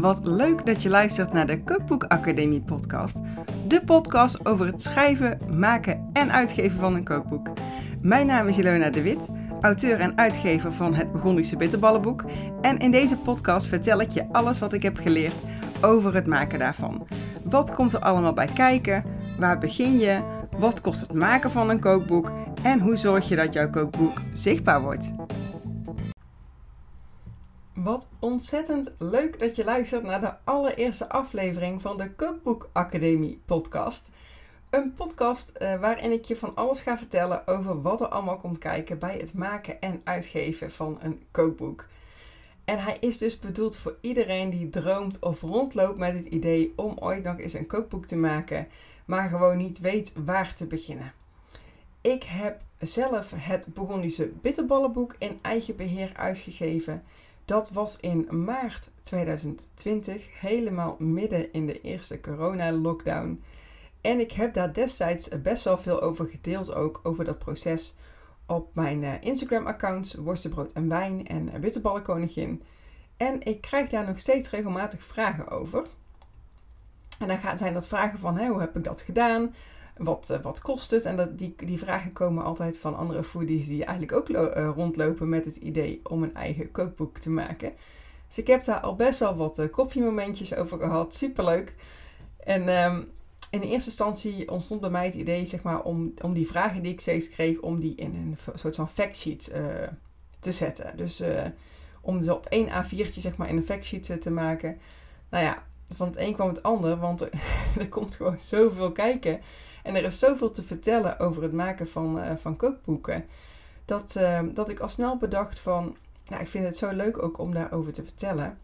Wat leuk dat je luistert naar de Cookbook Academie podcast. De podcast over het schrijven, maken en uitgeven van een kookboek. Mijn naam is Ilona de Wit, auteur en uitgever van het Burgondische Bitterballenboek. En in deze podcast vertel ik je alles wat ik heb geleerd over het maken daarvan. Wat komt er allemaal bij kijken? Waar begin je? Wat kost het maken van een kookboek? En hoe zorg je dat jouw kookboek zichtbaar wordt? Wat ontzettend leuk dat je luistert naar de allereerste aflevering van de Cookbook Academie podcast. Een podcast uh, waarin ik je van alles ga vertellen over wat er allemaal komt kijken bij het maken en uitgeven van een kookboek. En hij is dus bedoeld voor iedereen die droomt of rondloopt met het idee om ooit nog eens een kookboek te maken, maar gewoon niet weet waar te beginnen. Ik heb zelf het Burgondische bitterballenboek in eigen beheer uitgegeven. Dat was in maart 2020, helemaal midden in de eerste corona-lockdown. En ik heb daar destijds best wel veel over gedeeld, ook over dat proces op mijn uh, Instagram-accounts Worstenbrood en Wijn en Bitterballenkoningin. En ik krijg daar nog steeds regelmatig vragen over. En dan zijn dat vragen van, hoe heb ik dat gedaan? Wat, uh, wat kost het? En dat, die, die vragen komen altijd van andere foodies die eigenlijk ook uh, rondlopen met het idee om een eigen kookboek te maken. Dus ik heb daar al best wel wat uh, koffiemomentjes over gehad. Superleuk. En um, in eerste instantie ontstond bij mij het idee zeg maar, om, om die vragen die ik steeds kreeg, om die in een soort van factsheet te zetten. Dus om ze op één A4'tje zeg maar, in een factsheet te maken. Nou ja, van het een kwam het ander, want er komt gewoon zoveel kijken. En er is zoveel te vertellen over het maken van, uh, van kookboeken. Dat, uh, dat ik al snel bedacht van, nou, ik vind het zo leuk ook om daarover te vertellen.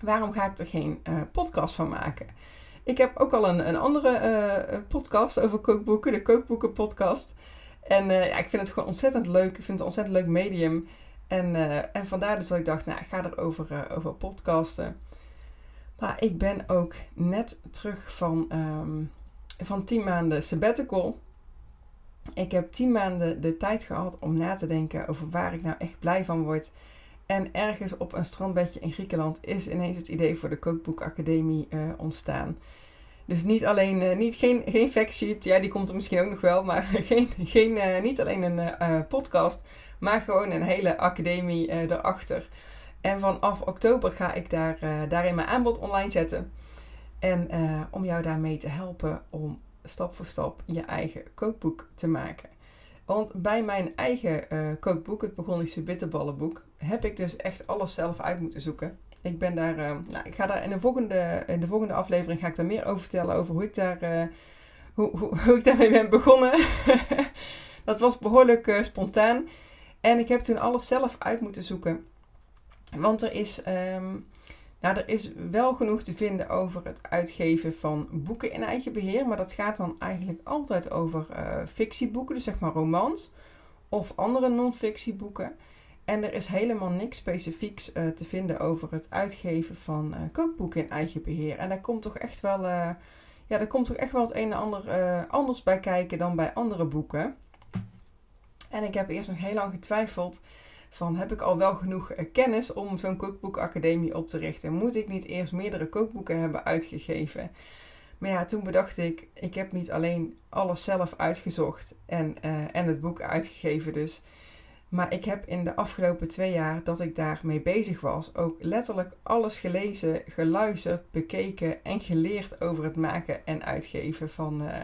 Waarom ga ik er geen uh, podcast van maken? Ik heb ook al een, een andere podcast over kookboeken, de Kookboeken podcast. En ja, ik vind het gewoon ontzettend leuk. Ik vind het een ontzettend leuk medium. En, en vandaar dus dat ik dacht, nou, ik ga erover over podcasten. Maar ik ben ook net terug van... Um, van 10 maanden sabbatical. Ik heb 10 maanden de tijd gehad om na te denken over waar ik nou echt blij van word. En ergens op een strandbedje in Griekenland is ineens het idee voor de Kookboekacademie uh, ontstaan. Dus niet alleen, uh, niet, geen, geen factsheet, ja die komt er misschien ook nog wel, maar geen, geen, uh, niet alleen een podcast, maar gewoon een hele academie erachter. En vanaf oktober ga ik daar, daarin mijn aanbod online zetten. En uh, om jou daarmee te helpen om stap voor stap je eigen kookboek te maken. Want bij mijn eigen uh, kookboek, het Burgondische Bitterballenboek, heb ik dus echt alles zelf uit moeten zoeken. Ik ben daar, uh, nou, ik ga daar in de volgende, in de volgende aflevering ga ik daar meer over vertellen, over hoe ik daar, hoe, hoe, hoe, ik daarmee ben begonnen. dat was behoorlijk spontaan. En ik heb toen alles zelf uit moeten zoeken. Want er is, um, nou, er is wel genoeg te vinden over het uitgeven van boeken in eigen beheer, maar dat gaat dan eigenlijk altijd over uh, fictieboeken, dus zeg maar romans of andere non-fictieboeken. En er is helemaal niks specifieks uh, te vinden over het uitgeven van uh, kookboeken in eigen beheer. En daar komt toch echt wel, ja, daar komt toch echt wel het een en ander anders bij kijken dan bij andere boeken. En ik heb eerst nog heel lang getwijfeld van heb ik al wel genoeg eh, kennis om zo'n kookboekacademie op te richten? Moet ik niet eerst meerdere kookboeken hebben uitgegeven? Maar ja, toen bedacht ik, ik heb niet alleen alles zelf uitgezocht en, uh, en het boek uitgegeven dus. Maar ik heb in de afgelopen twee jaar dat ik daarmee bezig was, ook letterlijk alles gelezen, geluisterd, bekeken en geleerd over het maken en uitgeven van, uh,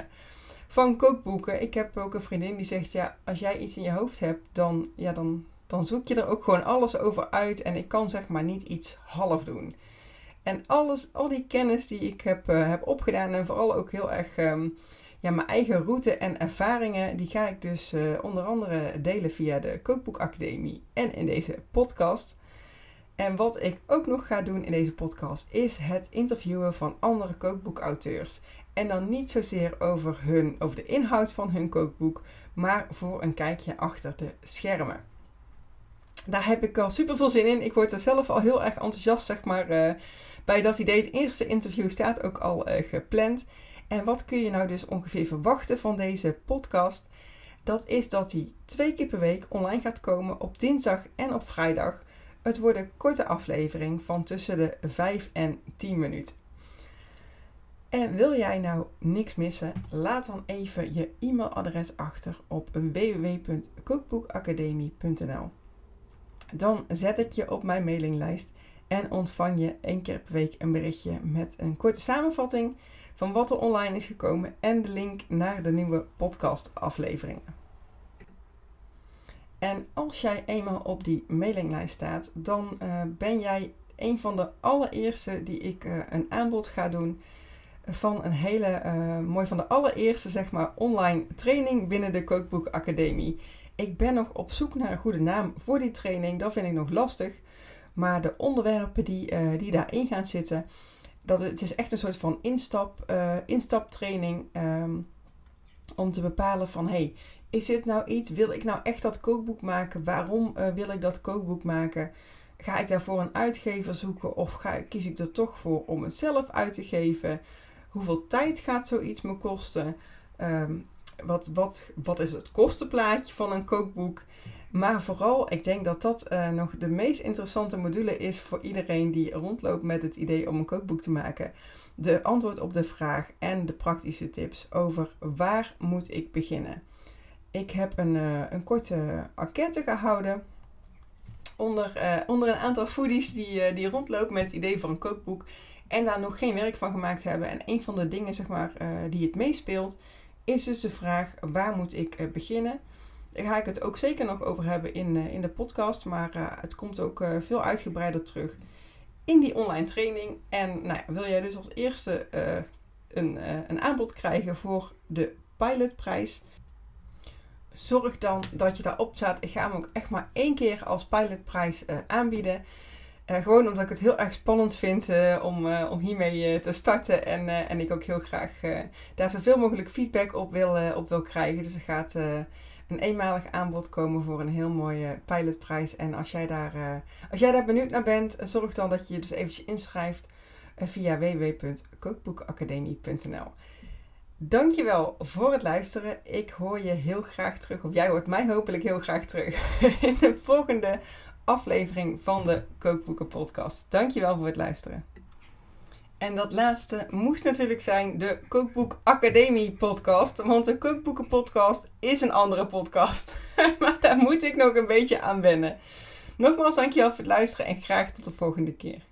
van kookboeken. Ik heb ook een vriendin die zegt, ja, als jij iets in je hoofd hebt, dan, ja, dan dan zoek je er ook gewoon alles over uit. En ik kan zeg maar niet iets half doen. En alles, al die kennis die ik heb, uh, heb opgedaan en vooral ook heel erg um, ja, mijn eigen route en ervaringen, die ga ik dus uh, onder andere delen via de Kookboekacademie en in deze podcast. En wat ik ook nog ga doen in deze podcast is het interviewen van andere kookboekauteurs. En dan niet zozeer over, hun, over de inhoud van hun kookboek, maar voor een kijkje achter de schermen daar heb ik al super veel zin in. Ik word er zelf al heel erg enthousiast, zeg maar, uh, bij dat idee. Het eerste interview staat ook al uh, gepland. En wat kun je nou dus ongeveer verwachten van deze podcast? Dat is dat hij twee keer per week online gaat komen op dinsdag en op vrijdag. Het worden korte afleveringen van tussen de 5 en 10 minuten. En wil jij nou niks missen? Laat dan even je e-mailadres achter op www.cookbookacademie.nl. Dan zet ik je op mijn mailinglijst en ontvang je één keer per week een berichtje met een korte samenvatting van wat er online is gekomen en de link naar de nieuwe podcastafleveringen. En als jij eenmaal op die mailinglijst staat, dan uh, ben jij een van de allereerste die ik uh, een aanbod ga doen van een hele uh, mooi van de allereerste zeg maar online training binnen de Kookboek Academie. Ik ben nog op zoek naar een goede naam voor die training. Dat vind ik nog lastig. Maar de onderwerpen die, uh, die daarin gaan zitten, dat het is echt een soort van instap, uh, instaptraining um, om te bepalen van hey, is dit nou iets? Wil ik nou echt dat kookboek maken? Waarom uh, wil ik dat kookboek maken? Ga ik daarvoor een uitgever zoeken of ga, kies ik er toch voor om het zelf uit te geven? Hoeveel tijd gaat zoiets me kosten? Um, wat, wat, wat is het kostenplaatje van een kookboek? Maar vooral, ik denk dat dat uh, nog de meest interessante module is voor iedereen die rondloopt met het idee om een kookboek te maken. De antwoord op de vraag en de praktische tips over waar moet ik beginnen. Ik heb een, uh, een korte enquête gehouden onder, uh, onder een aantal foodies die, die rondlopen met het idee van een kookboek en daar nog geen werk van gemaakt hebben. En een van de dingen zeg maar, die het meespeelt is dus de vraag waar moet ik beginnen? Daar ga ik het ook zeker nog over hebben in, uh, in de podcast. Maar uh, het komt ook veel uitgebreider terug in die online training. En nou, wil jij dus als eerste een, een aanbod krijgen voor de pilotprijs? Zorg dan dat je daarop staat. Ik ga hem ook echt maar één keer als pilotprijs aanbieden. Gewoon omdat ik het heel erg spannend vind om, om hiermee te starten. En, en ik ook heel graag daar zoveel mogelijk feedback op wil, op wil krijgen. Dus er gaat een eenmalig aanbod komen voor een heel mooie pilotprijs. En als jij daar, als jij daar benieuwd naar bent, zorg dan dat je je dus eventjes inschrijft via www.kookboekacademie.nl. Dankjewel voor het luisteren. Ik hoor je heel graag terug, of jij hoort mij hopelijk heel graag terug in de volgende aflevering van de Kookboeken Podcast. Dankjewel voor het luisteren. En dat laatste moest natuurlijk zijn de Kookboek Academie podcast. Want de Kookboeken podcast is een andere podcast. maar daar moet ik nog een beetje aan wennen. Nogmaals dankjewel voor het luisteren en graag tot de volgende keer.